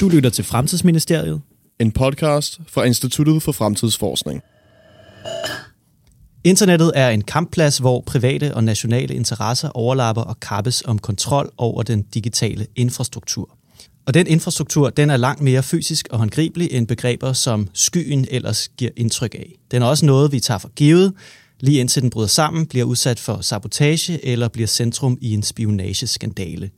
Du lytter til Fremtidsministeriet. En podcast fra Instituttet for Fremtidsforskning. Internettet er en kampplads, hvor private og nationale interesser overlapper og kappes om kontrol over den digitale infrastruktur. Og den infrastruktur, den er langt mere fysisk og håndgribelig end begreber, som skyen ellers giver indtryk af. Den er også noget, vi tager for givet, lige indtil den bryder sammen, bliver udsat for sabotage eller bliver centrum i en spionageskandale.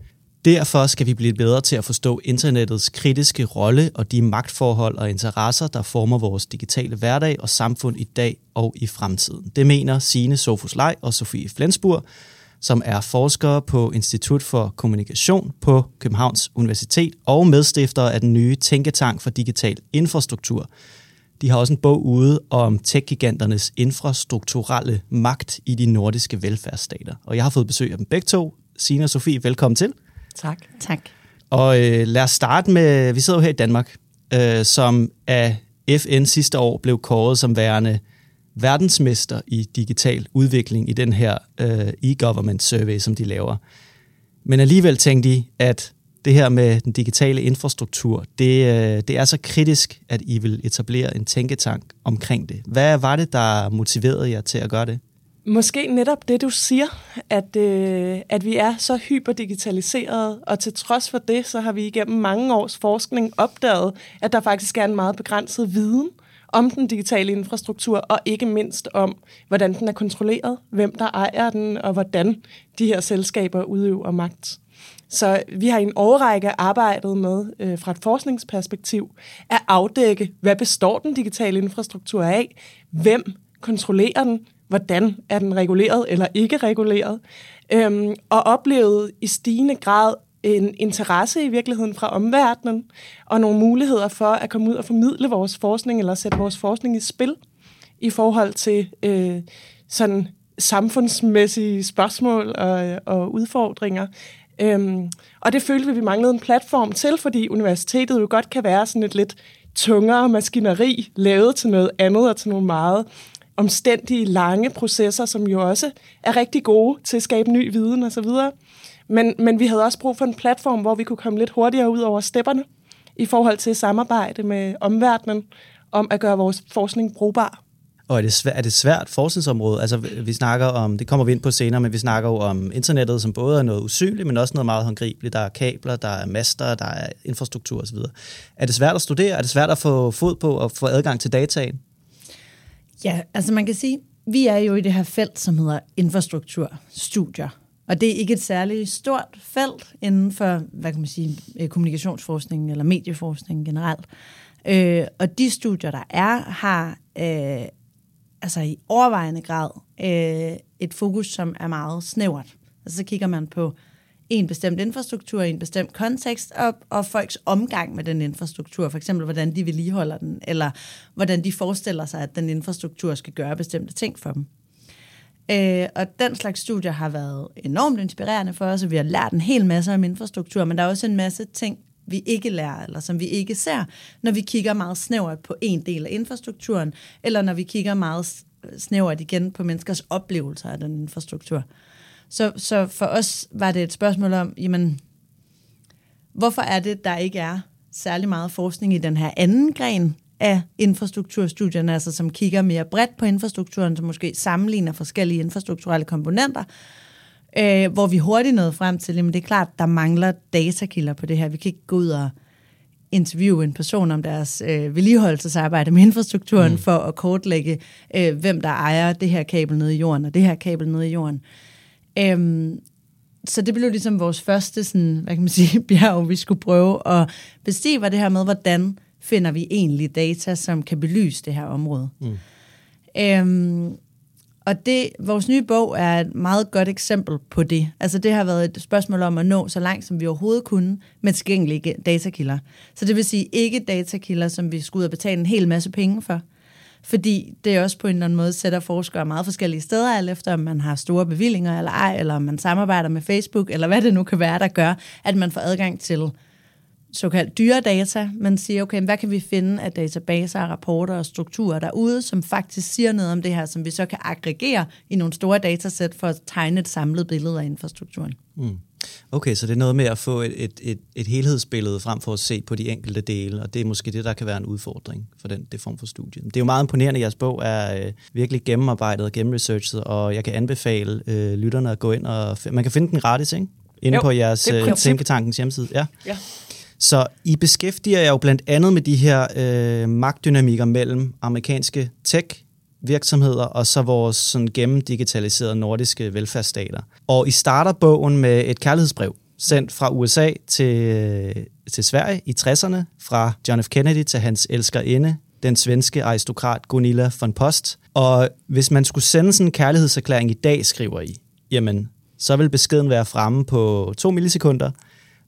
Derfor skal vi blive bedre til at forstå internettets kritiske rolle og de magtforhold og interesser, der former vores digitale hverdag og samfund i dag og i fremtiden. Det mener Signe Sofus Lej og Sofie Flensburg, som er forskere på Institut for Kommunikation på Københavns Universitet og medstifter af den nye Tænketank for Digital Infrastruktur. De har også en bog ude om tech-giganternes infrastrukturelle magt i de nordiske velfærdsstater. Og jeg har fået besøg af dem begge to. Signe og Sofie, velkommen til. Tak. Tak. Og øh, lad os starte med, vi sidder jo her i Danmark, øh, som af FN sidste år blev kåret som værende verdensmester i digital udvikling i den her øh, e-government survey, som de laver. Men alligevel tænkte de, at det her med den digitale infrastruktur, det, øh, det er så kritisk, at I vil etablere en tænketank omkring det. Hvad var det, der motiverede jer til at gøre det? Måske netop det, du siger, at, øh, at vi er så hyperdigitaliseret, og til trods for det, så har vi igennem mange års forskning opdaget, at der faktisk er en meget begrænset viden om den digitale infrastruktur, og ikke mindst om, hvordan den er kontrolleret, hvem der ejer den, og hvordan de her selskaber udøver magt. Så vi har i en årrække arbejdet med, øh, fra et forskningsperspektiv, at afdække, hvad består den digitale infrastruktur af, hvem kontrollerer den, hvordan er den reguleret eller ikke reguleret, øhm, og oplevede i stigende grad en interesse i virkeligheden fra omverdenen, og nogle muligheder for at komme ud og formidle vores forskning, eller sætte vores forskning i spil, i forhold til øh, sådan samfundsmæssige spørgsmål og, og udfordringer. Øhm, og det følte vi, vi manglede en platform til, fordi universitetet jo godt kan være sådan et lidt tungere maskineri, lavet til noget andet og til nogle meget omstændige, lange processer, som jo også er rigtig gode til at skabe ny viden osv. Men, men vi havde også brug for en platform, hvor vi kunne komme lidt hurtigere ud over stepperne i forhold til samarbejde med omverdenen om at gøre vores forskning brugbar. Og er det, svært, er det svært forskningsområde? Altså, vi snakker om, det kommer vi ind på senere, men vi snakker jo om internettet, som både er noget usynligt, men også noget meget håndgribeligt. Der er kabler, der er master, der er infrastruktur osv. Er det svært at studere? Er det svært at få fod på og få adgang til dataen? Ja, altså man kan sige, vi er jo i det her felt, som hedder infrastrukturstudier. Og det er ikke et særligt stort felt inden for, hvad kan man sige, øh, kommunikationsforskning eller medieforskning generelt. Øh, og de studier, der er, har øh, altså i overvejende grad øh, et fokus, som er meget snævert. Altså så kigger man på en bestemt infrastruktur i en bestemt kontekst, og, og folks omgang med den infrastruktur, for eksempel hvordan de vedligeholder den, eller hvordan de forestiller sig, at den infrastruktur skal gøre bestemte ting for dem. Øh, og den slags studier har været enormt inspirerende for os, og vi har lært en hel masse om infrastruktur, men der er også en masse ting, vi ikke lærer, eller som vi ikke ser, når vi kigger meget snævert på en del af infrastrukturen, eller når vi kigger meget snævert igen på menneskers oplevelser af den infrastruktur. Så, så for os var det et spørgsmål om, jamen, hvorfor er det, der ikke er særlig meget forskning i den her anden gren af infrastrukturstudierne, altså som kigger mere bredt på infrastrukturen, som måske sammenligner forskellige infrastrukturelle komponenter, øh, hvor vi hurtigt nåede frem til, at det er klart, der mangler datakilder på det her. Vi kan ikke gå ud og interviewe en person om deres øh, vedligeholdelsesarbejde med infrastrukturen mm. for at kortlægge, øh, hvem der ejer det her kabel nede i jorden og det her kabel nede i jorden. Øhm, så det blev ligesom vores første sådan, hvad kan man sige, bjerg, vi skulle prøve at bestige, var det her med, hvordan finder vi egentlig data, som kan belyse det her område. Mm. Øhm, og det, vores nye bog er et meget godt eksempel på det. Altså det har været et spørgsmål om at nå så langt, som vi overhovedet kunne, med tilgængelige datakilder. Så det vil sige ikke datakilder, som vi skulle ud og betale en hel masse penge for, fordi det også på en eller anden måde sætter forskere meget forskellige steder, alt efter om man har store bevillinger eller ej, eller om man samarbejder med Facebook, eller hvad det nu kan være, der gør, at man får adgang til såkaldt dyre data, man siger, okay, hvad kan vi finde af databaser, rapporter og strukturer derude, som faktisk siger noget om det her, som vi så kan aggregere i nogle store datasæt for at tegne et samlet billede af infrastrukturen. Mm. Okay, så det er noget med at få et, et, et, et helhedsbillede frem for at se på de enkelte dele, og det er måske det, der kan være en udfordring for den det form for studie. Det er jo meget imponerende, at jeres bog er øh, virkelig gennemarbejdet og gennemresearchet, og jeg kan anbefale øh, lytterne at gå ind og... Man kan finde den gratis, ikke? Inde Jo, på jeres er øh. Tænketankens hjemmeside. Ja. Ja. Så I beskæftiger jer jo blandt andet med de her øh, magtdynamikker mellem amerikanske tech virksomheder og så vores sådan gennemdigitaliserede nordiske velfærdsstater. Og I starter bogen med et kærlighedsbrev sendt fra USA til, øh, til Sverige i 60'erne, fra John F. Kennedy til hans elskerinde, den svenske aristokrat Gunilla von Post. Og hvis man skulle sende sådan en kærlighedserklæring i dag, skriver I, jamen, så vil beskeden være fremme på to millisekunder,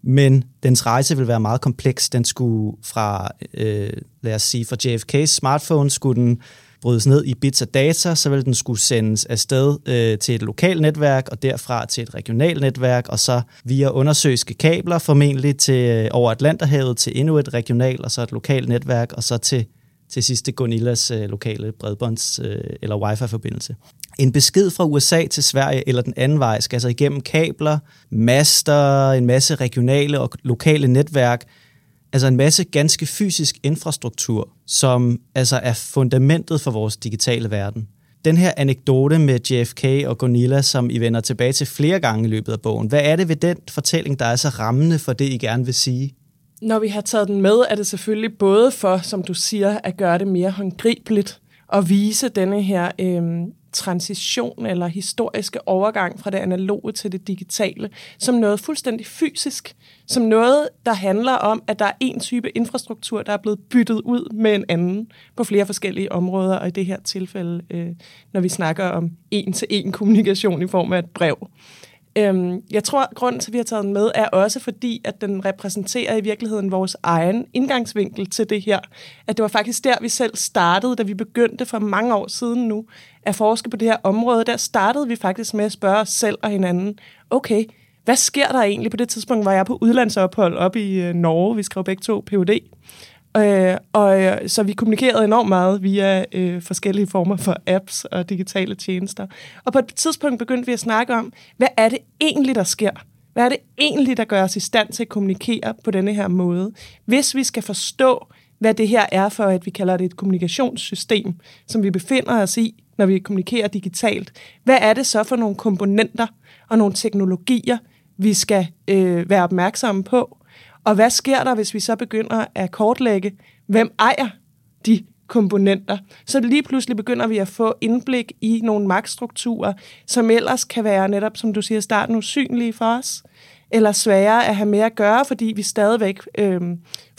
men dens rejse vil være meget kompleks. Den skulle fra, øh, lad os sige, fra JFK's smartphone, skulle den brydes ned i bits af data, så vil den skulle sendes afsted øh, til et lokalt netværk, og derfra til et regionalt netværk, og så via undersøiske kabler formentlig til øh, over Atlanterhavet til endnu et regionalt, og så et lokalt netværk, og så til, til sidste Gonillas øh, lokale bredbånds- øh, eller wifi-forbindelse. En besked fra USA til Sverige eller den anden vej skal altså igennem kabler, master, en masse regionale og lokale netværk, altså en masse ganske fysisk infrastruktur, som altså er fundamentet for vores digitale verden. Den her anekdote med JFK og Gonilla, som I vender tilbage til flere gange i løbet af bogen, hvad er det ved den fortælling, der er så rammende for det, I gerne vil sige? Når vi har taget den med, er det selvfølgelig både for, som du siger, at gøre det mere håndgribeligt og vise denne her øh, transition eller historiske overgang fra det analoge til det digitale som noget fuldstændig fysisk, som noget, der handler om, at der er en type infrastruktur, der er blevet byttet ud med en anden på flere forskellige områder, og i det her tilfælde, øh, når vi snakker om en-til-en kommunikation i form af et brev. Øhm, jeg tror, at grunden til, at vi har taget den med, er også fordi, at den repræsenterer i virkeligheden vores egen indgangsvinkel til det her. At det var faktisk der, vi selv startede, da vi begyndte for mange år siden nu at forske på det her område. Der startede vi faktisk med at spørge os selv og hinanden, okay, hvad sker der egentlig på det tidspunkt, hvor jeg er på udlandsophold op i øh, Norge? Vi skrev begge to PUD. Øh, og øh, så vi kommunikerede enormt meget via øh, forskellige former for apps og digitale tjenester. Og på et tidspunkt begyndte vi at snakke om, hvad er det egentlig, der sker? Hvad er det egentlig, der gør os i stand til at kommunikere på denne her måde? Hvis vi skal forstå, hvad det her er for at vi kalder det et kommunikationssystem, som vi befinder os i, når vi kommunikerer digitalt, hvad er det så for nogle komponenter og nogle teknologier, vi skal øh, være opmærksomme på? Og hvad sker der, hvis vi så begynder at kortlægge, hvem ejer de komponenter? Så lige pludselig begynder vi at få indblik i nogle magtstrukturer, som ellers kan være netop, som du siger starten, usynlige for os, eller svære at have med at gøre, fordi vi stadigvæk, øh,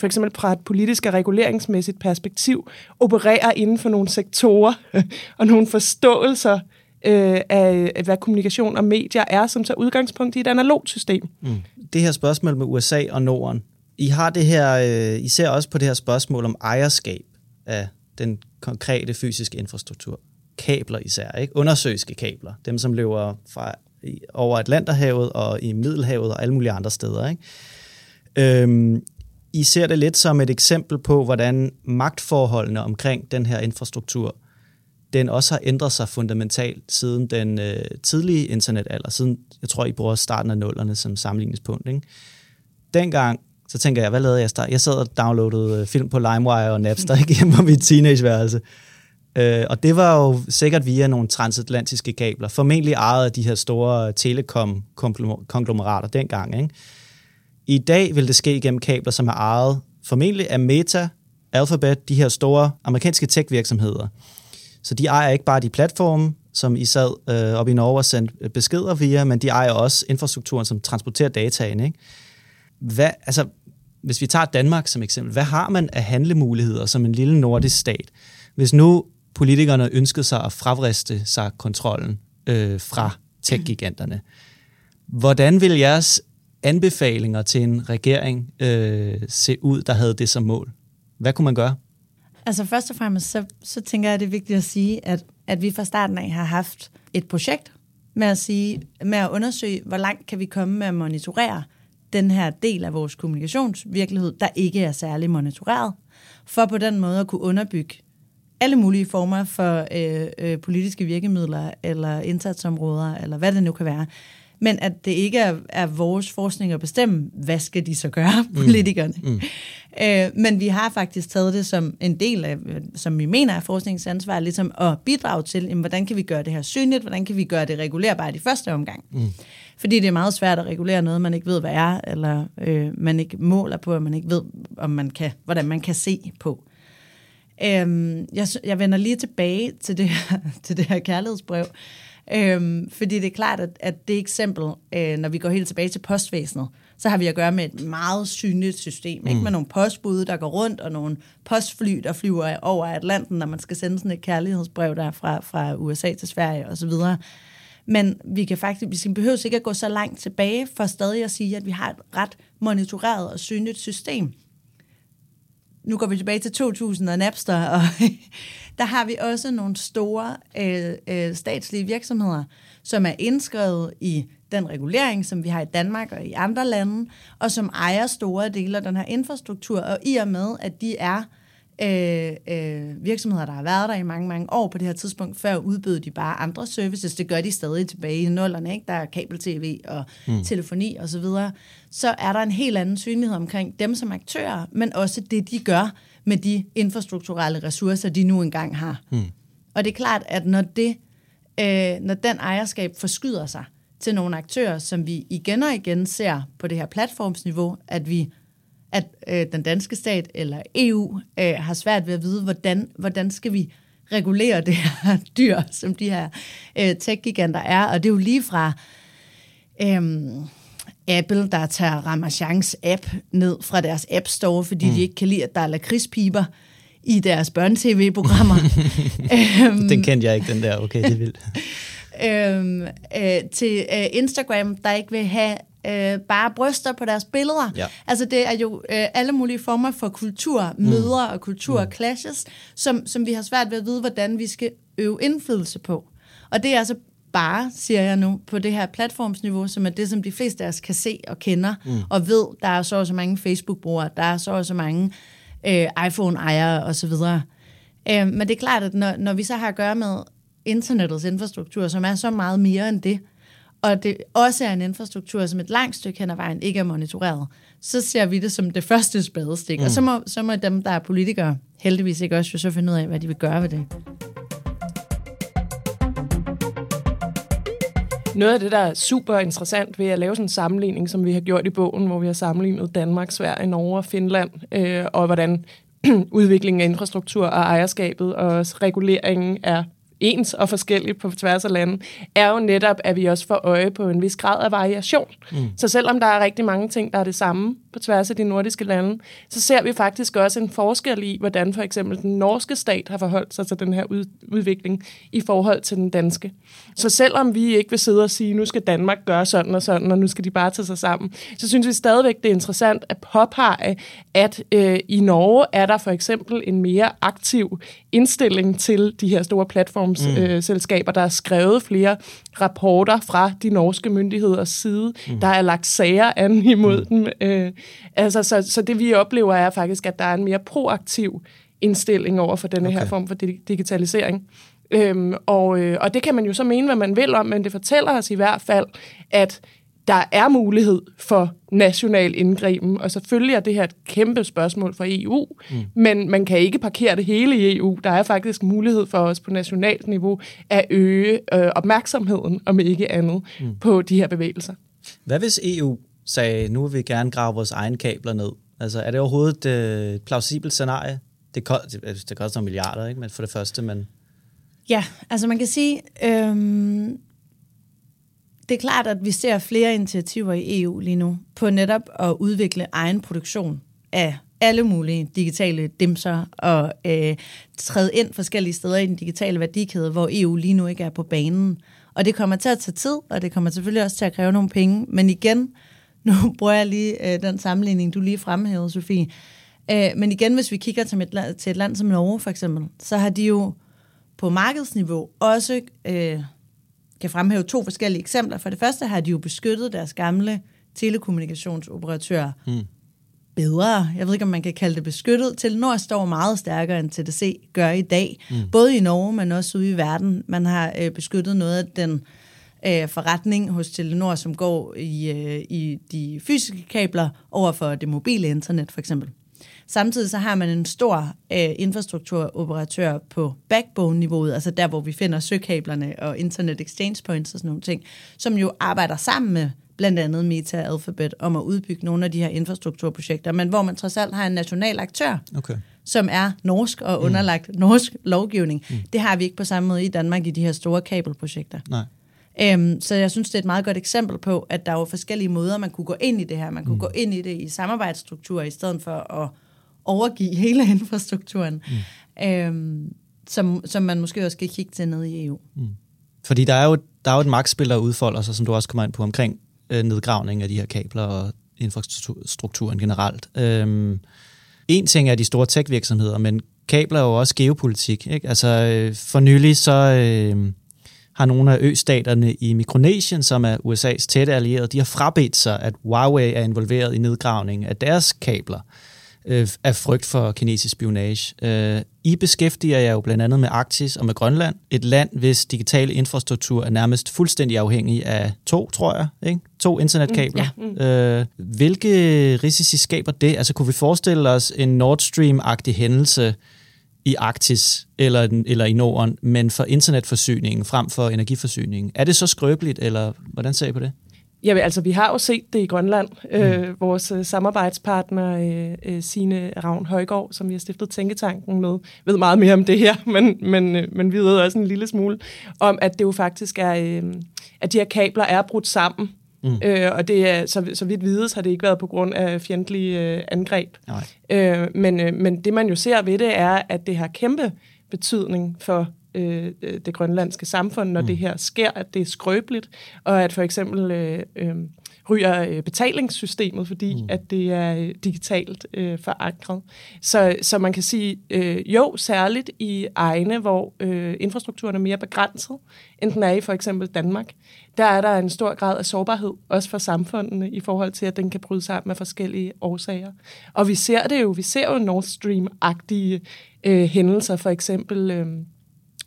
for eksempel fra et politisk og reguleringsmæssigt perspektiv, opererer inden for nogle sektorer og nogle forståelser øh, af, hvad kommunikation og medier er, som tager udgangspunkt i et analogt system. Mm. Det her spørgsmål med USA og Norden, I har det her, øh, I ser også på det her spørgsmål om ejerskab af den konkrete fysiske infrastruktur. Kabler især, ikke? Undersøiske kabler. Dem, som løber fra over Atlanterhavet og i Middelhavet og alle mulige andre steder. Ikke? Øhm, I ser det lidt som et eksempel på, hvordan magtforholdene omkring den her infrastruktur, den også har ændret sig fundamentalt siden den øh, tidlige internetalder, siden, jeg tror, I bruger starten af nullerne som sammenligningspunkt. Ikke? Dengang, så tænker jeg, hvad lavede jeg? Start? Jeg sad og downloadede øh, film på LimeWire og Napster ikke, hjemme på mit teenageværelse. Øh, og det var jo sikkert via nogle transatlantiske kabler, formentlig ejet af de her store telekom-konglomerater dengang. Ikke? I dag vil det ske gennem kabler, som er ejet formentlig af Meta, Alphabet, de her store amerikanske tech-virksomheder. Så de ejer ikke bare de platforme, som I sad øh, op i Norge og sendte øh, beskeder via, men de ejer også infrastrukturen, som transporterer dataen. Ikke? Hvad, altså, hvis vi tager Danmark som eksempel, hvad har man af handlemuligheder som en lille nordisk stat? Hvis nu politikerne ønskede sig at fravriste sig kontrollen øh, fra tech-giganterne, hvordan vil jeres anbefalinger til en regering øh, se ud, der havde det som mål? Hvad kunne man gøre? Altså først og fremmest, så, så tænker jeg, at det er vigtigt at sige, at, at vi fra starten af har haft et projekt med at, sige, med at undersøge, hvor langt kan vi komme med at monitorere den her del af vores kommunikationsvirkelighed, der ikke er særlig monitoreret, for på den måde at kunne underbygge alle mulige former for øh, øh, politiske virkemidler, eller indsatsområder, eller hvad det nu kan være, men at det ikke er, er vores forskning at bestemme, hvad skal de så gøre, politikerne. Mm. Mm. Øh, men vi har faktisk taget det som en del af, som vi mener er forskningsansvar, ligesom at bidrage til, jamen, hvordan kan vi gøre det her synligt, hvordan kan vi gøre det regulerbart i første omgang. Mm. Fordi det er meget svært at regulere noget, man ikke ved, hvad er, eller øh, man ikke måler på, og man ikke ved, om man kan, hvordan man kan se på. Øhm, jeg, jeg vender lige tilbage til det her, til det her kærlighedsbrev, øhm, fordi det er klart, at, at det eksempel, øh, når vi går helt tilbage til postvæsenet, så har vi at gøre med et meget synligt system, mm. ikke med nogle postbud, der går rundt, og nogle postfly, der flyver over Atlanten, når man skal sende sådan et kærlighedsbrev der fra, fra USA til Sverige osv., men vi kan faktisk, vi behøver ikke at gå så langt tilbage for stadig at sige, at vi har et ret monitoreret og synligt system. Nu går vi tilbage til 2000 og Napster, og der har vi også nogle store øh, øh, statslige virksomheder, som er indskrevet i den regulering, som vi har i Danmark og i andre lande, og som ejer store dele af den her infrastruktur, og i og med, at de er øh, øh, virksomheder, der har været der i mange, mange år på det her tidspunkt. Før udbød de bare andre services. Det gør de stadig tilbage i nullerne. Ikke? Der er kabel-tv og mm. telefoni osv. Så, videre. så er der en helt anden synlighed omkring dem som aktører, men også det, de gør med de infrastrukturelle ressourcer, de nu engang har. Mm. Og det er klart, at når, det, øh, når den ejerskab forskyder sig til nogle aktører, som vi igen og igen ser på det her platformsniveau, at vi at øh, den danske stat eller EU øh, har svært ved at vide, hvordan, hvordan skal vi regulere det her dyr, som de her øh, tech-giganter er. Og det er jo lige fra øh, Apple, der tager Ramachans app ned fra deres App Store, fordi mm. de ikke kan lide, at der er lakridspiber i deres børne-tv-programmer. Øhm, den kendte jeg ikke, den der. Okay, det er vildt. øhm, øh, til øh, Instagram, der ikke vil have øh, bare bryster på deres billeder. Ja. Altså det er jo øh, alle mulige former for kultur, mm. og kultur mm. clashes, som, som vi har svært ved at vide, hvordan vi skal øve indflydelse på. Og det er altså bare, siger jeg nu, på det her platformsniveau, som er det, som de fleste af os kan se og kender, mm. og ved, der er så og så mange Facebook-brugere, der er så og så mange øh, iPhone-ejere osv. Øh, men det er klart, at når, når vi så har at gøre med internettets infrastruktur, som er så meget mere end det, og det også er en infrastruktur, som et langt stykke hen ad vejen ikke er monitoreret, så ser vi det som det første spadestik. Mm. Og så må, så må dem, der er politikere, heldigvis ikke også jo så finde ud af, hvad de vil gøre ved det. Noget af det, der er super interessant ved at lave sådan en sammenligning, som vi har gjort i bogen, hvor vi har sammenlignet Danmark, Sverige, Norge og Finland, øh, og hvordan udviklingen af infrastruktur og ejerskabet og reguleringen er ens og forskelligt på tværs af landet, er jo netop, at vi også får øje på en vis grad af variation. Mm. Så selvom der er rigtig mange ting, der er det samme på tværs af de nordiske lande, så ser vi faktisk også en forskel i, hvordan for eksempel den norske stat har forholdt sig til den her udvikling i forhold til den danske. Så selvom vi ikke vil sidde og sige, nu skal Danmark gøre sådan og sådan, og nu skal de bare tage sig sammen, så synes vi stadigvæk, det er interessant at påpege, at øh, i Norge er der for eksempel en mere aktiv indstilling til de her store platformsselskaber. Mm. Øh, der er skrevet flere rapporter fra de norske myndigheders side. Mm. Der er lagt sager an imod mm. dem. Øh, altså, så, så det vi oplever er faktisk, at der er en mere proaktiv indstilling over for denne okay. her form for digitalisering. Øhm, og, øh, og det kan man jo så mene, hvad man vil om, men det fortæller os i hvert fald, at der er mulighed for national indgriben, og selvfølgelig er det her et kæmpe spørgsmål for EU, mm. men man kan ikke parkere det hele i EU. Der er faktisk mulighed for os på nationalt niveau at øge øh, opmærksomheden, om ikke andet, mm. på de her bevægelser. Hvad hvis EU sagde, nu vil vi gerne grave vores egne kabler ned? Altså, er det overhovedet øh, et plausibelt scenarie? Det, koster, altså, det koster milliarder, ikke? Men for det første, men... Ja, altså man kan sige, øhm, det er klart, at vi ser flere initiativer i EU lige nu på netop at udvikle egen produktion af alle mulige digitale dimser og øh, træde ind forskellige steder i den digitale værdikæde, hvor EU lige nu ikke er på banen. Og det kommer til at tage tid, og det kommer selvfølgelig også til at kræve nogle penge. Men igen, nu bruger jeg lige øh, den sammenligning, du lige fremhævede, Sofie. Øh, men igen, hvis vi kigger til et, land, til et land som Norge for eksempel, så har de jo på markedsniveau også øh, kan fremhæve to forskellige eksempler. For det første har de jo beskyttet deres gamle telekommunikationsoperatører mm. bedre. Jeg ved ikke, om man kan kalde det beskyttet. Telenor står meget stærkere, end TDC gør i dag. Mm. Både i Norge, men også ude i verden. Man har øh, beskyttet noget af den øh, forretning hos Telenor, som går i, øh, i de fysiske kabler over for det mobile internet for eksempel. Samtidig så har man en stor øh, infrastrukturoperatør på backbone-niveauet, altså der, hvor vi finder søkablerne og internet exchange points og sådan nogle ting, som jo arbejder sammen med blandt andet Meta Alphabet om at udbygge nogle af de her infrastrukturprojekter, men hvor man trods alt har en national aktør, Okay. som er norsk og underlagt mm. norsk lovgivning. Mm. Det har vi ikke på samme måde i Danmark i de her store kabelprojekter. Nej. Øhm, så jeg synes, det er et meget godt eksempel på, at der er jo forskellige måder, man kunne gå ind i det her. Man kunne mm. gå ind i det i samarbejdsstrukturer, i stedet for at overgive hele infrastrukturen, mm. øhm, som, som man måske også skal kigge til nede i EU. Fordi der er jo, der er jo et magtspil, der udfolder sig, som du også kommer ind på, omkring øh, nedgravning af de her kabler og infrastrukturen generelt. Øhm, en ting er de store tech-virksomheder, men kabler er jo også geopolitik. Ikke? Altså, øh, for nylig så øh, har nogle af østaterne i Mikronesien, som er USA's tætte allierede, de har frabedt sig, at Huawei er involveret i nedgravning af deres kabler øh, af frygt for kinesisk spionage. Øh, I beskæftiger jer jo blandt andet med Arktis og med Grønland, et land, hvis digitale infrastruktur er nærmest fuldstændig afhængig af to, tror jeg, ikke? to internetkabler. Mm, ja. øh, hvilke risici skaber det? Altså kunne vi forestille os en Nord Stream-agtig hændelse i Arktis eller, eller i Norden, men for internetforsyningen frem for energiforsyningen? Er det så skrøbeligt, eller hvordan ser I på det? Jamen, altså, vi har jo set det i Grønland. Mm. Øh, vores øh, samarbejdspartner, øh, øh, Signe Ravn Højgaard, som vi har stiftet Tænketanken med, ved meget mere om det her, men, men, øh, men vi ved også en lille smule om, at det jo faktisk er, øh, at de her kabler er brudt sammen. Mm. Øh, og det er, så, så vidt vides, har det ikke været på grund af fjendtlige øh, angreb. Nej. Øh, men, øh, men det, man jo ser ved det, er, at det har kæmpe betydning for øh, det grønlandske samfund, når mm. det her sker, at det er skrøbeligt, og at for eksempel øh, øh, ryger øh, betalingssystemet, fordi mm. at det er øh, digitalt øh, forankret. Så, så man kan sige, øh, jo, særligt i egne, hvor øh, infrastrukturen er mere begrænset, end den er i for eksempel Danmark, der er der en stor grad af sårbarhed, også for samfundene, i forhold til, at den kan bryde sammen af forskellige årsager. Og vi ser det jo, vi ser jo Nord Stream-agtige øh, hændelser, for eksempel... Øh,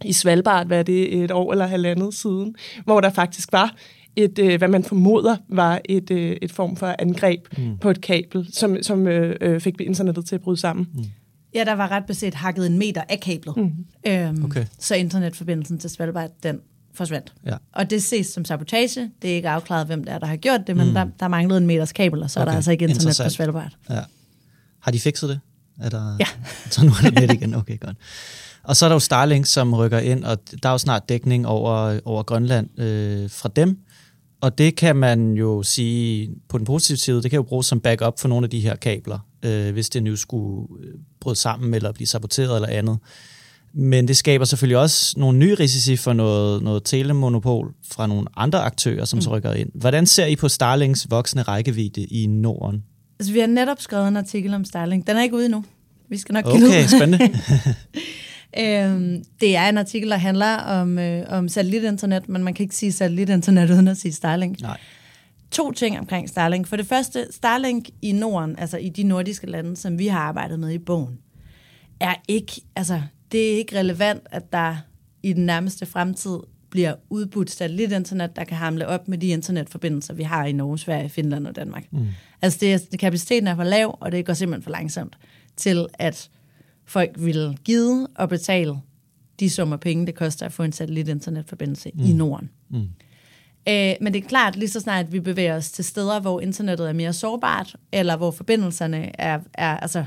i Svalbard, hvad det, et år eller halvandet siden, hvor der faktisk var et, øh, hvad man formoder var et, øh, et form for angreb mm. på et kabel, som, som øh, øh, fik internettet til at bryde sammen. Mm. Ja, der var ret beset hakket en meter af kablet. Mm. Øhm, Okay. Så internetforbindelsen til Svalbard, den forsvandt. Ja. Og det ses som sabotage. Det er ikke afklaret, hvem det er, der har gjort det, men mm. der, der manglede en meters kabel, og så okay. er der altså ikke internet på. Svalbard. Ja. Har de fikset det? Er der... Ja. Så nu er det net igen. Okay, godt. Og så er der jo Starlink, som rykker ind, og der er jo snart dækning over, over Grønland øh, fra dem. Og det kan man jo sige på den positive side, det kan jo bruges som backup for nogle af de her kabler, øh, hvis det nu skulle øh, bryde sammen eller blive saboteret eller andet. Men det skaber selvfølgelig også nogle nye risici for noget, noget telemonopol fra nogle andre aktører, som mm. så rykker ind. Hvordan ser I på Starlinks voksende rækkevidde i Norden? Altså, vi har netop skrevet en artikel om Starlink. Den er ikke ude endnu. Vi skal nok give den Okay, spændende. Øhm, det er en artikel, der handler om, øh, om satellitinternet, men man kan ikke sige satellitinternet uden at sige Starlink. Nej. To ting omkring Starlink. For det første, Starlink i Norden, altså i de nordiske lande, som vi har arbejdet med i bogen, er ikke, altså, det er ikke relevant, at der i den nærmeste fremtid bliver udbudt satellitinternet, der kan hamle op med de internetforbindelser, vi har i Norge, Sverige, Finland og Danmark. Mm. Altså, det er, kapaciteten er for lav, og det går simpelthen for langsomt til, at folk vil give og betale de summer penge, det koster at få en satellitinternetforbindelse mm. i Norden. Mm. Øh, men det er klart, lige så snart vi bevæger os til steder, hvor internettet er mere sårbart, eller hvor forbindelserne er, er altså,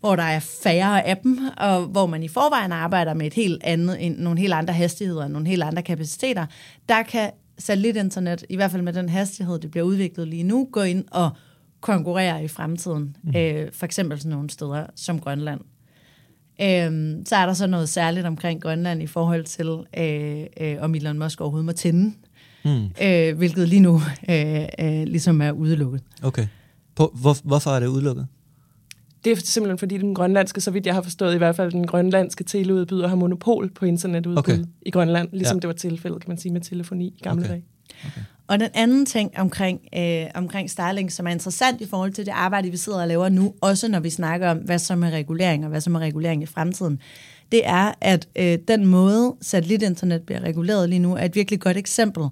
hvor der er færre af dem, og hvor man i forvejen arbejder med et helt andet, nogle helt andre hastigheder, nogle helt andre kapaciteter, der kan satellitinternet, i hvert fald med den hastighed, det bliver udviklet lige nu, gå ind og konkurrere i fremtiden. Mm. Øh, for eksempel sådan nogle steder som Grønland. Øhm, så er der så noget særligt omkring Grønland i forhold til, øh, øh, om Elon Musk overhovedet må tænde, mm. øh, hvilket lige nu øh, øh, ligesom er udelukket. Okay. På, hvor, hvorfor er det udelukket? Det er simpelthen fordi den grønlandske, så vidt jeg har forstået i hvert fald, den grønlandske teleudbyder har monopol på internetudbud Okay. i Grønland, ligesom Ja. det var tilfældet, kan man sige, med telefoni i gamle Okay. okay. Og den anden ting omkring, øh, omkring Starlink, som er interessant i forhold til det arbejde, vi sidder og laver nu, også når vi snakker om, hvad som er regulering, og hvad som er regulering i fremtiden, det er, at øh, den måde satellitinternet bliver reguleret lige nu, er et virkelig godt eksempel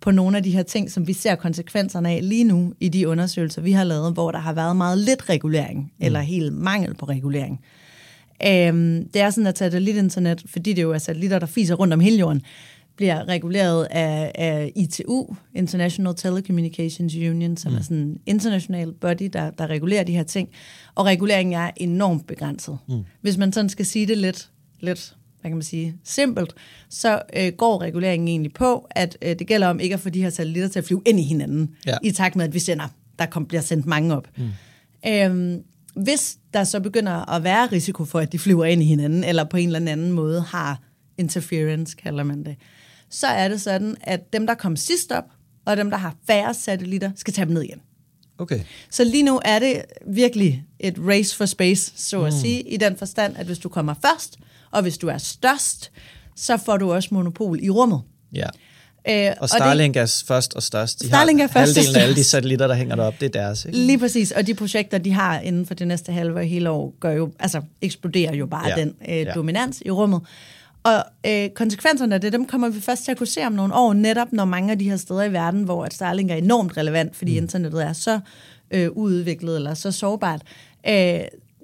på nogle af de her ting, som vi ser konsekvenserne af lige nu i de undersøgelser, vi har lavet, hvor der har været meget lidt regulering, mm. eller helt mangel på regulering. Øhm, det er sådan, at satellitinternet, fordi det jo er satellitter, der fiser rundt om hele jorden, bliver reguleret af, af ITU, International Telecommunications Union, som mm. er sådan en international body, der, der regulerer de her ting. Og reguleringen er enormt begrænset. Mm. Hvis man sådan skal sige det lidt, lidt hvad kan man sige, simpelt, så øh, går reguleringen egentlig på, at øh, det gælder om ikke at få de her satellitter til at flyve ind i hinanden, ja. i takt med, at vi sender, der kom, bliver sendt mange op. Mm. Øhm, hvis der så begynder at være risiko for, at de flyver ind i hinanden, eller på en eller anden måde har interference, kalder man det, så er det sådan, at dem, der kom sidst op, og dem, der har færre satellitter, skal tage dem ned igen. Okay. Så lige nu er det virkelig et race for space, så at mm. sige, i den forstand, at hvis du kommer først, og hvis du er størst, så får du også monopol i rummet. Ja. Øh, og Starlink og det, er først og størst. De Starlink har er først halvdelen af alle de satellitter, der hænger derop, det er deres. Ikke? Lige præcis, og de projekter, de har inden for det næste halve hele år, gør jo, altså eksploderer jo bare ja. den øh, ja. dominans i rummet. Og øh, konsekvenserne af det, dem kommer vi først til at kunne se om nogle år, netop når mange af de her steder i verden, hvor at Starlink er enormt relevant, fordi mm. internettet er så øh, udviklet eller så sårbart, øh,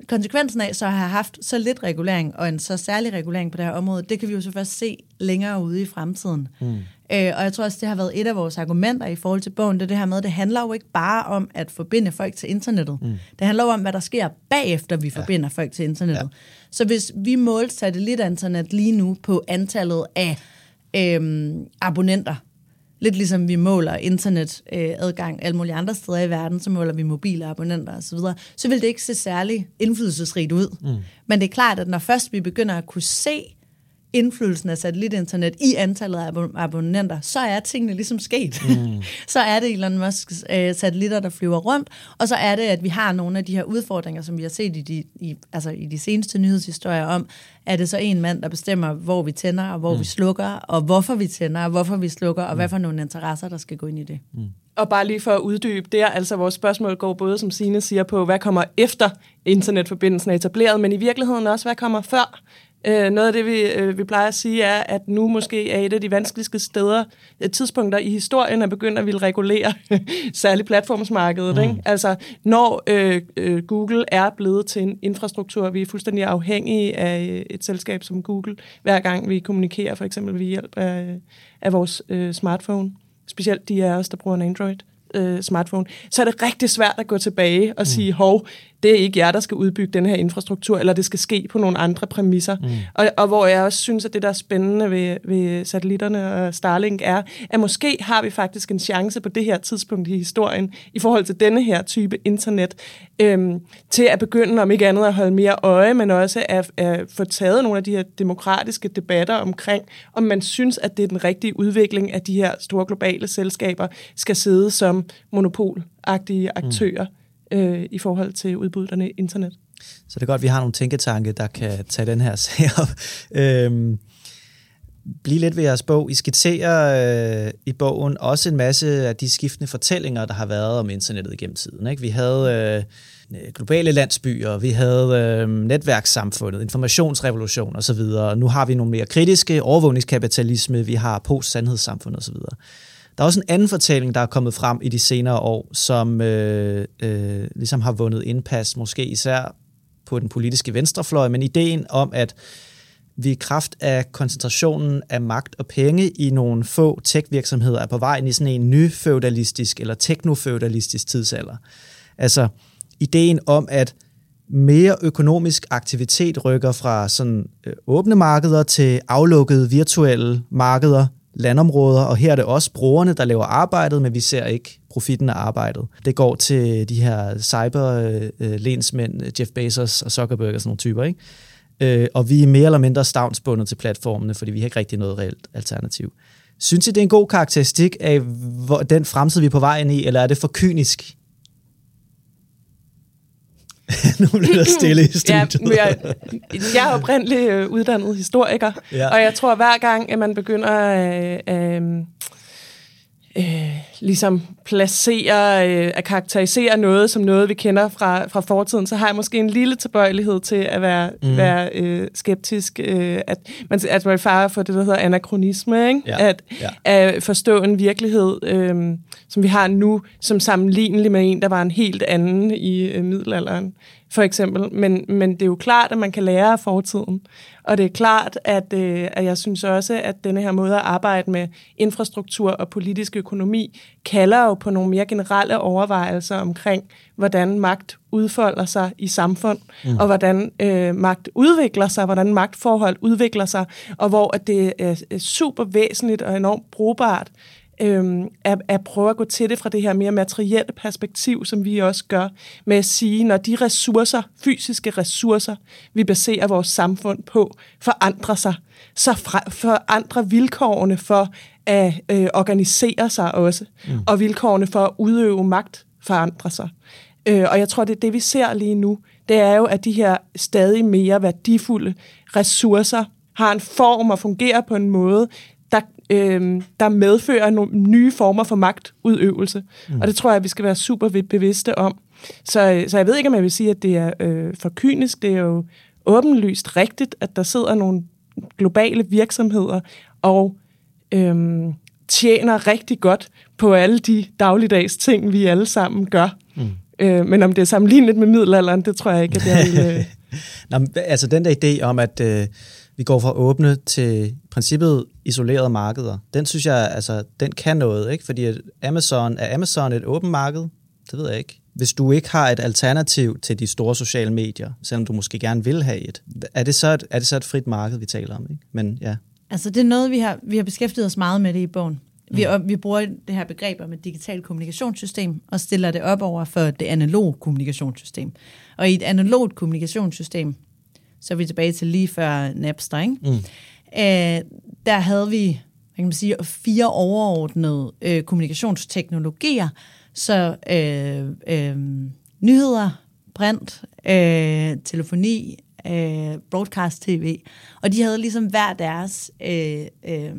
konsekvensen af så at have haft så lidt regulering og en så særlig regulering på det her område, det kan vi jo så først se længere ude i fremtiden. Mm. Øh, og jeg tror også, det har været et af vores argumenter i forhold til bogen, det er det her med, det handler jo ikke bare om at forbinde folk til internettet. Mm. Det handler jo om, hvad der sker bagefter, vi ja. forbinder folk til internettet. Ja. Så hvis vi målte satellitinternet lige nu på antallet af øhm, abonnenter, lidt ligesom vi måler internetadgang øh, alle mulige andre steder i verden, så måler vi mobile abonnenter osv., så, så vil det ikke se særlig indflydelsesrigt ud. Mm. Men det er klart, at når først vi begynder at kunne se indflydelsen af satellitinternet i antallet af abonnenter, så er tingene ligesom sket. Mm. så er det Elon Musks øh, satellitter, der flyver rundt, og så er det, at vi har nogle af de her udfordringer, som vi har set i de, i, altså i de seneste nyhedshistorier om, er det så en mand, der bestemmer, hvor vi tænder, og hvor mm. vi slukker, og hvorfor vi tænder, og hvorfor vi slukker, og mm. hvad for nogle interesser, der skal gå ind i det. Mm. Og bare lige for at uddybe, det er altså vores spørgsmål går både, som Sine siger, på, hvad kommer efter internetforbindelsen er etableret, men i virkeligheden også, hvad kommer før Øh, noget af det, vi, øh, vi plejer at sige, er, at nu måske er et af de vanskeligste steder, øh, tidspunkter i historien, at begynde at ville regulere særligt platformsmarkedet. Mm. Ikke? Altså, når øh, øh, Google er blevet til en infrastruktur, vi er fuldstændig afhængige af øh, et selskab som Google, hver gang vi kommunikerer, for eksempel ved hjælp af, af vores øh, smartphone. Specielt de af os, der bruger en Android øh, smartphone, så er det rigtig svært at gå tilbage og mm. sige, hov, det er ikke jer, der skal udbygge den her infrastruktur, eller det skal ske på nogle andre præmisser. Mm. Og, og hvor jeg også synes, at det, der er spændende ved, ved satellitterne og Starlink, er, at måske har vi faktisk en chance på det her tidspunkt i historien, i forhold til denne her type internet, øhm, til at begynde, om ikke andet, at holde mere øje, men også at, at få taget nogle af de her demokratiske debatter omkring, om man synes, at det er den rigtige udvikling, at de her store globale selskaber skal sidde som monopolagtige aktører. Mm øh, i forhold til udbuddet af internet. Så det er godt, at vi har nogle tænketanke, der kan tage den her sag op. øhm, Bliv lidt ved jeres bog. I skitserer øh, i bogen også en masse af de skiftende fortællinger, der har været om internettet gennem tiden. Ikke? Vi havde øh, globale landsbyer, vi havde øh, netværkssamfundet, informationsrevolution osv. Nu har vi nogle mere kritiske overvågningskapitalisme, vi har post-sandhedssamfund osv. Der er også en anden fortælling, der er kommet frem i de senere år, som øh, øh, ligesom har vundet indpas, måske især på den politiske venstrefløj, men ideen om, at vi i kraft af koncentrationen af magt og penge i nogle få tech-virksomheder er på vej ind i sådan en ny feudalistisk eller teknofeudalistisk tidsalder. Altså ideen om, at mere økonomisk aktivitet rykker fra sådan øh, åbne markeder til aflukkede virtuelle markeder, landområder, og her er det også brugerne, der laver arbejdet, men vi ser ikke profitten af arbejdet. Det går til de her cyber-lensmænd, øh, øh, Jeff Bezos og Zuckerberg og sådan nogle typer, ikke? Øh, og vi er mere eller mindre stavnsbundet til platformene, fordi vi har ikke rigtig noget reelt alternativ. Synes I, det er en god karakteristik af den fremtid, vi er på vej ind i, eller er det for kynisk? nu bliver der stille i studiet. ja, jeg, jeg er oprindeligt øh, uddannet historiker, ja. og jeg tror, hver gang, at man begynder at øh, øh, øh, ligesom placere, øh, at karakterisere noget som noget, vi kender fra, fra fortiden, så har jeg måske en lille tilbøjelighed til at være, mm. være øh, skeptisk, øh, at, man, at man farer for det, der hedder anachronisme, ikke? Ja. At, Ja. at forstå en virkelighed, øh, som vi har nu, som sammenlignelig med en, der var en helt anden i øh, middelalderen, for eksempel. Men, men det er jo klart, at man kan lære af fortiden. Og det er klart, at, øh, at jeg synes også, at denne her måde at arbejde med infrastruktur og politisk økonomi kalder jo på nogle mere generelle overvejelser omkring, hvordan magt udfolder sig i samfund, mm. og hvordan øh, magt udvikler sig, hvordan magtforhold udvikler sig, og hvor at det er er super væsentligt og enormt brugbart øhm, at, at prøve at gå til det fra det her mere materielle perspektiv, som vi også gør, med at sige, når de ressourcer, fysiske ressourcer, vi baserer vores samfund på, forandrer sig, så forandrer vilkårene for at øh, organisere sig også, mm. og vilkårene for at udøve magt forandrer sig. Øh, og jeg tror, det er det, vi ser lige nu, det er jo, at de her stadig mere værdifulde ressourcer har en form og fungerer på en måde, øh, der medfører nogle nye former for magtudøvelse. Mm. Og det tror jeg, vi skal være super bevidste om. Så, så jeg ved ikke, om jeg vil sige, at det er øh, for kynisk. Det er jo åbenlyst rigtigt, at der sidder nogle globale virksomheder og øh, tjener rigtig godt på alle de dagligdags ting, vi alle sammen gør. Mm. Øh, men om det er sammenlignet med middelalderen, det tror jeg ikke, at jeg vil... Øh, Nå, altså den der idé om, at øh, vi går fra åbne til princippet isolerede markeder, den synes jeg, altså, den kan noget, ikke? Fordi Amazon, er Amazon et åbent marked? Det ved jeg ikke. Hvis du ikke har et alternativ til de store sociale medier, selvom du måske gerne vil have et, er det så et, er det så et frit marked, vi taler om? Ikke? Men ja. Altså, det er noget, vi har, vi har beskæftiget os meget med det i bogen. Vi, og vi bruger det her begreb om et digitalt kommunikationssystem og stiller det op over for det analoge kommunikationssystem. Og i et analogt kommunikationssystem, så er vi tilbage til lige før Napster, ikke? Mm. Øh, der havde vi hvad kan man sige, fire overordnede øh, kommunikationsteknologier, så øh, øh, nyheder, print, øh, telefoni, øh, broadcast-tv, og de havde ligesom hver deres øh, øh,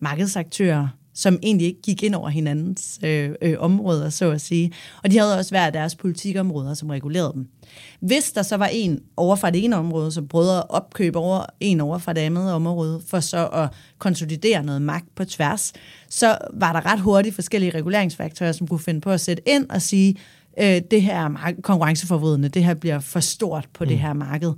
markedsaktører, som egentlig ikke gik ind over hinandens øh, øh, områder, så at sige. Og de havde også hver deres politikområder, som regulerede dem. Hvis der så var en over fra det ene område, så prøvede at opkøbe over en over fra det andet område, for så at konsolidere noget magt på tværs, så var der ret hurtigt forskellige reguleringsfaktorer, som kunne finde på at sætte ind og sige, øh, det her er konkurrenceforvridende, det her bliver for stort på mm. det her marked.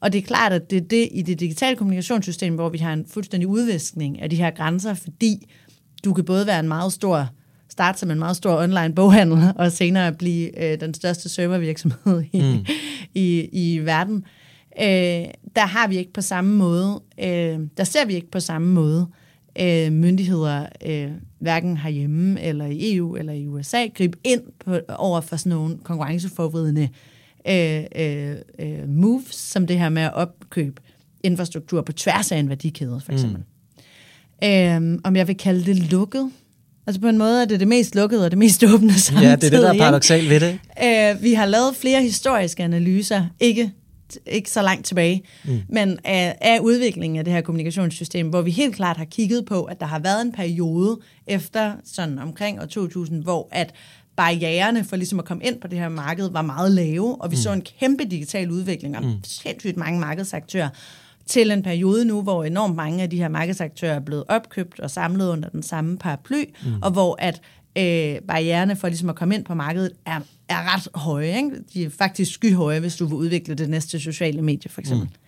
Og det er klart, at det er det i det digitale kommunikationssystem, hvor vi har en fuldstændig udviskning af de her grænser, fordi du kan både være en meget stor, starte som en meget stor online boghandel, og senere blive øh, den største servervirksomhed i, mm. i, i verden. Øh, der har vi ikke på samme måde, øh, der ser vi ikke på samme måde øh, myndigheder, øh, hverken herhjemme eller i EU eller i USA, gribe ind på, over for sådan nogle konkurrenceforvridende øh, øh, øh, moves, som det her med at opkøbe infrastruktur på tværs af en værdikæde, for eksempel. Mm. Øhm, om jeg vil kalde det lukket. Altså på en måde er det det mest lukkede og det mest åbne samtidig. Ja, det er det, der er paradoxalt ved det. Øh, vi har lavet flere historiske analyser, ikke, ikke så langt tilbage, mm. men af, af udviklingen af det her kommunikationssystem, hvor vi helt klart har kigget på, at der har været en periode efter sådan omkring år 2000, hvor at barriererne for ligesom at komme ind på det her marked var meget lave, og vi mm. så en kæmpe digital udvikling og mm. sindssygt mange markedsaktører, til en periode nu, hvor enormt mange af de her markedsaktører er blevet opkøbt og samlet under den samme paraply, mm. og hvor at øh, barriererne for ligesom at komme ind på markedet er, er ret høje. Ikke? De er faktisk skyhøje, hvis du vil udvikle det næste sociale medie, for eksempel. Mm.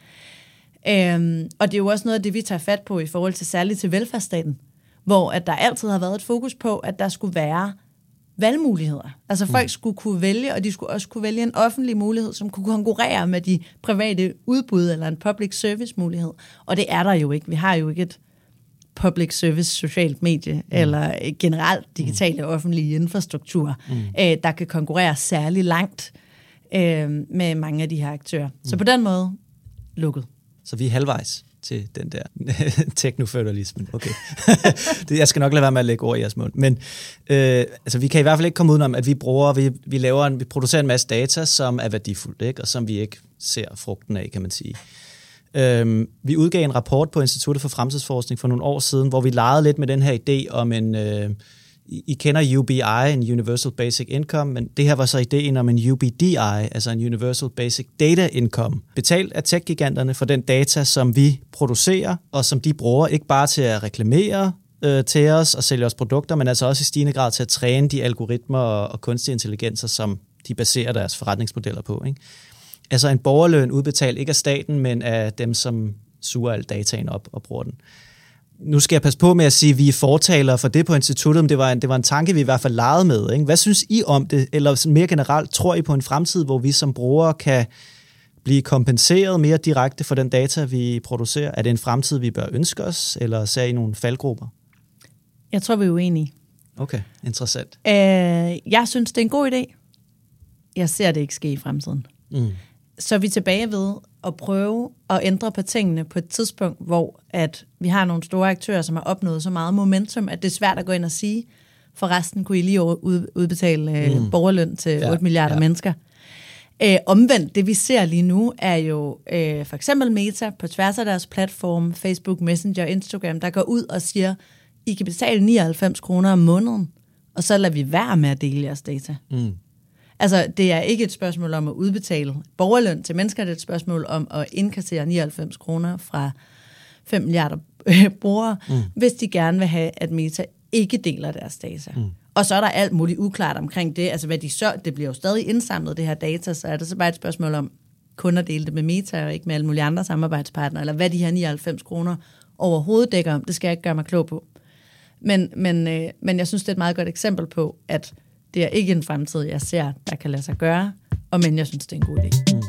Øhm, og det er jo også noget af det, vi tager fat på i forhold til særligt til velfærdsstaten, hvor at der altid har været et fokus på, at der skulle være valgmuligheder. Altså folk mm. skulle kunne vælge, og de skulle også kunne vælge en offentlig mulighed, som kunne konkurrere med de private udbud eller en public service mulighed. Og det er der jo ikke. Vi har jo ikke et public service socialt medie mm. eller generelt digitale mm. offentlige infrastruktur, mm. øh, der kan konkurrere særlig langt øh, med mange af de her aktører. Mm. Så på den måde, lukket. Så vi er halvvejs til den der teknoføderalismen. Okay. det, jeg skal nok lade være med at lægge ord i jeres mund. Men øh, altså, vi kan i hvert fald ikke komme udenom, at vi bruger, vi, vi, laver en, vi producerer en masse data, som er værdifuldt, ikke? og som vi ikke ser frugten af, kan man sige. Øhm, vi udgav en rapport på Instituttet for Fremtidsforskning for nogle år siden, hvor vi legede lidt med den her idé om en... Øh, i kender UBI, en Universal Basic Income, men det her var så ideen om en UBDI, altså en Universal Basic Data Income, betalt af tech-giganterne for den data, som vi producerer, og som de bruger ikke bare til at reklamere øh, til os og sælge os produkter, men altså også i stigende grad til at træne de algoritmer og, og kunstige intelligenser, som de baserer deres forretningsmodeller på. Ikke? Altså en borgerløn udbetalt ikke af staten, men af dem, som suger al dataen op og bruger den. Nu skal jeg passe på med at sige, at vi er fortalere for det på instituttet, men det var en, det var en tanke, vi i hvert fald legede med. Ikke? Hvad synes I om det? Eller mere generelt, tror I på en fremtid, hvor vi som brugere kan blive kompenseret mere direkte for den data, vi producerer? Er det en fremtid, vi bør ønske os, eller ser I nogle faldgrupper? Jeg tror, vi er uenige. Okay, interessant. Øh, jeg synes, det er en god idé. Jeg ser det ikke ske i fremtiden. Mm. Så er vi tilbage ved at prøve at ændre på tingene på et tidspunkt, hvor at vi har nogle store aktører, som har opnået så meget momentum, at det er svært at gå ind og sige, for resten kunne I lige udbetale mm. borgerløn til ja, 8 milliarder ja. mennesker. Øh, omvendt, det vi ser lige nu, er jo øh, for eksempel Meta på tværs af deres platform, Facebook, Messenger, Instagram, der går ud og siger, I kan betale 99 kroner om måneden, og så lader vi være med at dele jeres data. Mm. Altså, det er ikke et spørgsmål om at udbetale borgerløn til mennesker, det er et spørgsmål om at indkassere 99 kroner fra 5 milliarder brugere, mm. hvis de gerne vil have, at Meta ikke deler deres data. Mm. Og så er der alt muligt uklart omkring det. Altså, hvad de så, det bliver jo stadig indsamlet, det her data, så er det så bare et spørgsmål om kun at dele det med Meta, og ikke med alle mulige andre samarbejdspartnere, eller hvad de her 99 kroner overhovedet dækker om, det skal jeg ikke gøre mig klog på. Men, men, øh, men jeg synes, det er et meget godt eksempel på, at det er ikke en fremtid, jeg ser, der kan lade sig gøre, og men jeg synes, det er en god idé. Mm.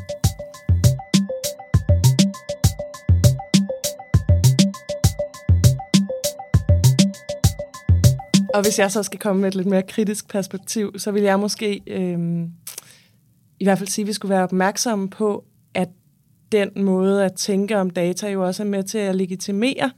Og hvis jeg så skal komme med et lidt mere kritisk perspektiv, så vil jeg måske øh, i hvert fald sige, at vi skulle være opmærksomme på, at den måde at tænke om data jo også er med til at legitimere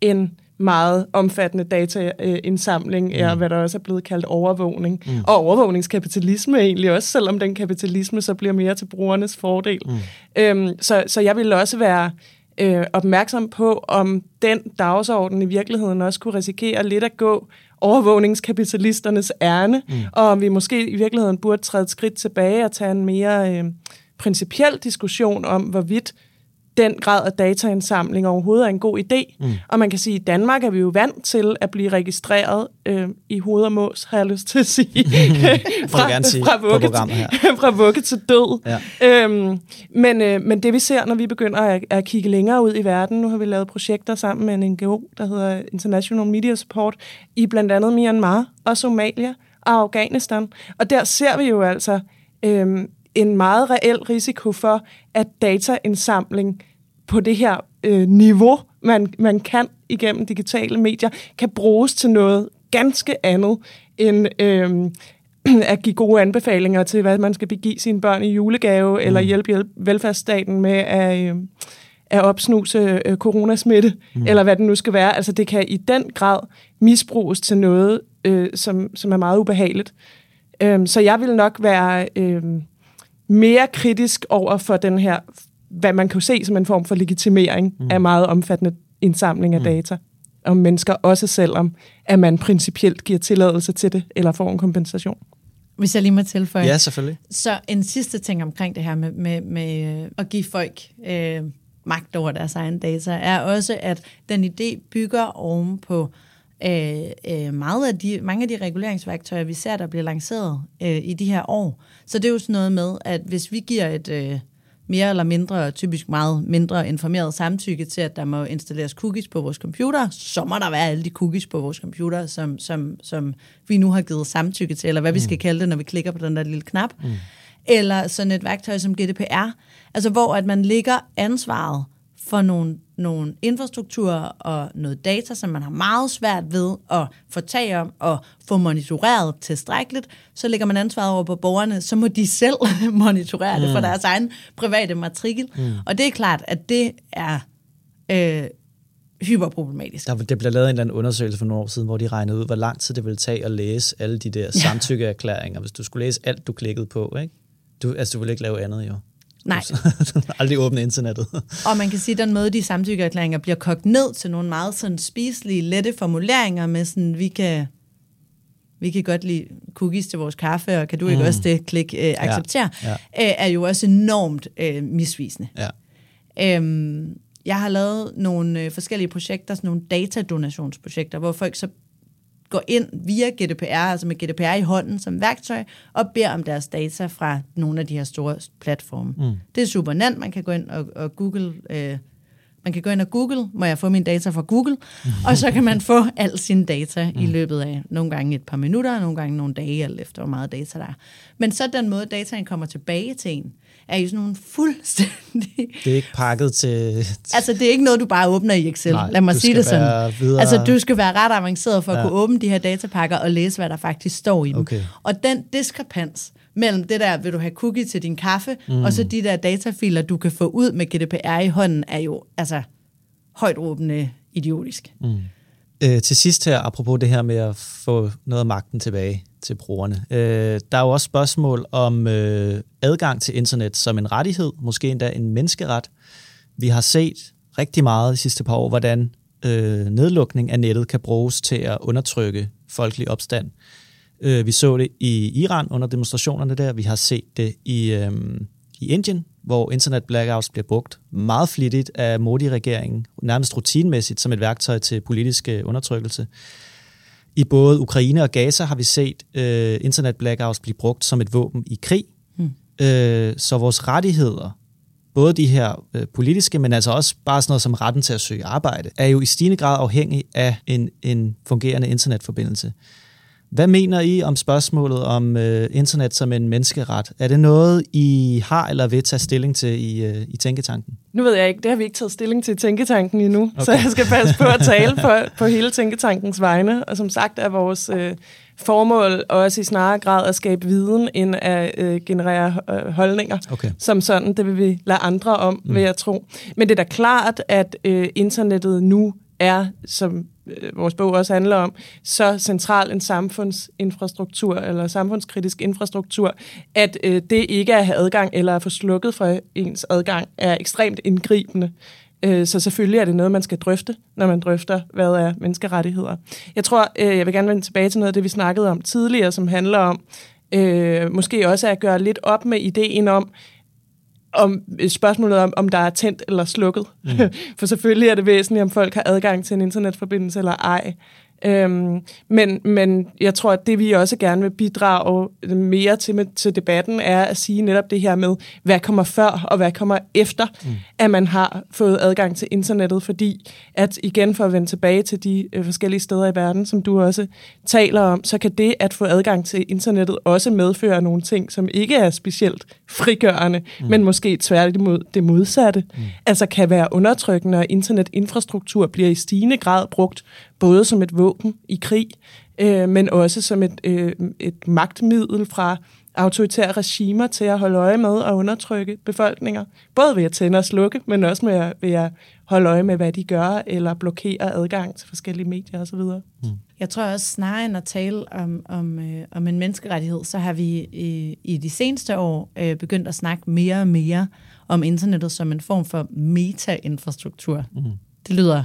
en meget omfattende dataindsamling, mm. er, hvad der også er blevet kaldt overvågning. Mm. Og overvågningskapitalisme egentlig også, selvom den kapitalisme så bliver mere til brugernes fordel. Mm. Øhm, så, så jeg vil også være øh, opmærksom på, om den dagsorden i virkeligheden også kunne risikere lidt at gå overvågningskapitalisternes ærne, mm. og om vi måske i virkeligheden burde træde et skridt tilbage og tage en mere øh, principiel diskussion om, hvorvidt den grad af dataindsamling overhovedet er en god idé. Mm. Og man kan sige, at i Danmark er vi jo vant til at blive registreret øh, i hoved og mås, har jeg lyst til at sige. fra, sige fra, vugge til, fra vugge til død. Ja. Øhm, men, øh, men det vi ser, når vi begynder at, at kigge længere ud i verden, nu har vi lavet projekter sammen med en NGO, der hedder International Media Support, i blandt andet Myanmar og Somalia og Afghanistan. Og der ser vi jo altså... Øh, en meget reel risiko for, at dataindsamling på det her øh, niveau, man, man kan igennem digitale medier, kan bruges til noget ganske andet end øh, at give gode anbefalinger til, hvad man skal begive sine børn i julegave, mm. eller hjælpe, hjælpe velfærdsstaten med at, øh, at opsnuse øh, coronasmitte, mm. eller hvad det nu skal være. Altså det kan i den grad misbruges til noget, øh, som, som er meget ubehageligt. Øh, så jeg vil nok være... Øh, mere kritisk over for den her, hvad man kan se som en form for legitimering mm. af meget omfattende indsamling af mm. data om mennesker, også selvom at man principielt giver tilladelse til det, eller får en kompensation. Hvis jeg lige må tilføje. Ja, selvfølgelig. Så en sidste ting omkring det her med, med, med at give folk øh, magt over deres egen data, er også, at den idé bygger oven på øh, øh, meget af de, mange af de reguleringsværktøjer, vi ser, der bliver lanceret øh, i de her år. Så det er jo sådan noget med, at hvis vi giver et øh, mere eller mindre, typisk meget mindre informeret samtykke til, at der må installeres cookies på vores computer, så må der være alle de cookies på vores computer, som, som, som vi nu har givet samtykke til, eller hvad mm. vi skal kalde det, når vi klikker på den der lille knap. Mm. Eller sådan et værktøj som GDPR, altså hvor at man ligger ansvaret for nogle, nogle infrastrukturer og noget data, som man har meget svært ved at få tag om og få monitoreret tilstrækkeligt, så lægger man ansvaret over på borgerne, så må de selv monitorere mm. det for mm. deres egen private matrikel. Mm. Og det er klart, at det er øh, hyperproblematisk. Der, det blev lavet en eller anden undersøgelse for nogle år siden, hvor de regnede ud, hvor lang tid det ville tage at læse alle de der samtykkeerklæringer, hvis du skulle læse alt, du klikkede på. Ikke? Du, altså, du ville ikke lave andet, jo. Nej. Aldrig åbne internettet. Og man kan sige, at den måde, de samtykkeerklæringer bliver kogt ned til nogle meget sådan spiselige, lette formuleringer med sådan, vi kan, vi kan godt lide cookies til vores kaffe, og kan du ikke Mm. også det? Klik øh, accepter. Ja, Øh, er jo også enormt øh, misvisende. Ja. Øhm, jeg har lavet nogle øh, forskellige projekter, sådan nogle datadonationsprojekter, hvor folk så går ind via GDPR, altså med GDPR i hånden som værktøj, og beder om deres data fra nogle af de her store platforme. Mm. Det er super nemt. Man kan gå ind og, og google... Øh, man kan gå ind og google, må jeg få mine data fra Google, og så kan man få al sin data i løbet af nogle gange et par minutter, nogle gange nogle dage, alt efter hvor meget data der er. Men så den måde, dataen kommer tilbage til en, er jo sådan nogle fuldstændig Det er ikke pakket til... Altså, det er ikke noget, du bare åbner i Excel. Nej, Lad mig sige det sådan. videre- Altså, du skal være ret avanceret for at Ja. ja. kunne åbne de her datapakker og læse, hvad der faktisk står i dem. Okay. Og den diskrepans mellem det der, vil du have cookie til din kaffe, mm. og så de der datafiler, du kan få ud med GDPR i hånden, er jo altså højt råbende idiotisk. Mm. Øh, til sidst her, apropos det her med at få noget af magten tilbage til brugerne. Øh, der er jo også spørgsmål om øh, adgang til internet som en rettighed, måske endda en menneskeret. Vi har set rigtig meget de sidste par år, hvordan øh, nedlukning af nettet kan bruges til at undertrykke folkelig opstand. Øh, vi så det i Iran under demonstrationerne der. Vi har set det i, øh, i Indien, hvor internet blackouts bliver brugt meget flittigt af Modi-regeringen, nærmest rutinemæssigt som et værktøj til politisk øh, undertrykkelse. I både Ukraine og Gaza har vi set øh, internet blackouts blive brugt som et våben i krig. Mm. Øh, så vores rettigheder, både de her øh, politiske, men altså også bare sådan noget som retten til at søge arbejde, er jo i stigende grad afhængig af en, en fungerende internetforbindelse. Hvad mener I om spørgsmålet om øh, internet som en menneskeret? Er det noget, I har eller vil tage stilling til i, øh, i Tænketanken? Nu ved jeg ikke, det har vi ikke taget stilling til i Tænketanken endnu, okay. så jeg skal passe på at tale på, på hele Tænketankens vegne. Og som sagt er vores øh, formål også i snarere grad at skabe viden, end at øh, generere øh, holdninger. Okay. Som sådan, det vil vi lade andre om, mm. vil jeg tro. Men det er da klart, at øh, internettet nu er, som øh, vores bog også handler om, så central en samfundsinfrastruktur, eller samfundskritisk infrastruktur, at øh, det ikke at have adgang, eller at få slukket for ens adgang, er ekstremt indgribende. Øh, Så selvfølgelig er det noget, man skal drøfte, når man drøfter, hvad er menneskerettigheder. Jeg tror, øh, jeg vil gerne vende tilbage til noget af det, vi snakkede om tidligere, som handler om øh, måske også at gøre lidt op med ideen om, om spørgsmålet om, om der er tændt eller slukket. Mm. For selvfølgelig er det væsentligt, om folk har adgang til en internetforbindelse eller ej. Øhm, men, men jeg tror, at det vi også gerne vil bidrage mere til, med, til debatten, er at sige netop det her med, hvad kommer før og hvad kommer efter, mm. at man har fået adgang til internettet. Fordi at igen for at vende tilbage til de øh, forskellige steder i verden, som du også taler om, så kan det at få adgang til internettet også medføre nogle ting, som ikke er specielt frigørende, mm. men måske tværtimod det modsatte. Mm. Altså kan være undertrykkende, og internetinfrastruktur bliver i stigende grad brugt både som et våben i krig, øh, men også som et, øh, et magtmiddel fra autoritære regimer til at holde øje med og undertrykke befolkninger. Både ved at tænde og slukke, men også med at, ved at holde øje med, hvad de gør, eller blokere adgang til forskellige medier osv. Mm. Jeg tror også, snarere end at tale om, om, øh, om en menneskerettighed, så har vi i, i de seneste år øh, begyndt at snakke mere og mere om internettet som en form for meta-infrastruktur. Mm. Det lyder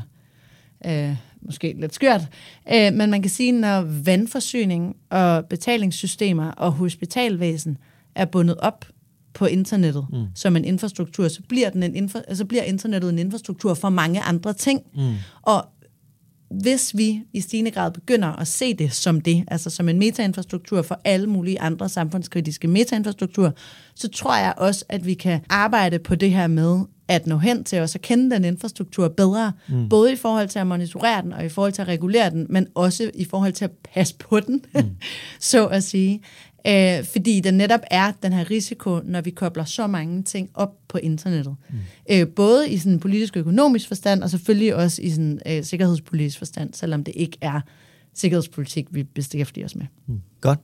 øh, måske lidt skørt, øh, men man kan sige, når vandforsyning og betalingssystemer og hospitalvæsen er bundet op på internettet mm. som en infrastruktur, så bliver, den en infra- så bliver internettet en infrastruktur for mange andre ting. Mm. Og hvis vi i stigende grad begynder at se det som det, altså som en metainfrastruktur for alle mulige andre samfundskritiske metainfrastrukturer, så tror jeg også, at vi kan arbejde på det her med at nå hen til os at kende den infrastruktur bedre, mm. både i forhold til at monitorere den, og i forhold til at regulere den, men også i forhold til at passe på den, mm. så at sige. Øh, fordi der netop er den her risiko, når vi kobler så mange ting op på internettet. Mm. Øh, både i sådan en politisk og økonomisk forstand, og selvfølgelig også i sådan øh, sikkerhedspolitisk forstand, selvom det ikke er sikkerhedspolitik, vi beskæftiger os med. Mm. Godt.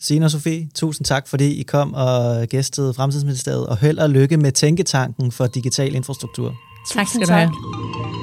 Signe og Sofie, tusind tak, fordi I kom og gæstede Fremtidsministeriet, og held og lykke med Tænketanken for digital infrastruktur. Tak skal du have.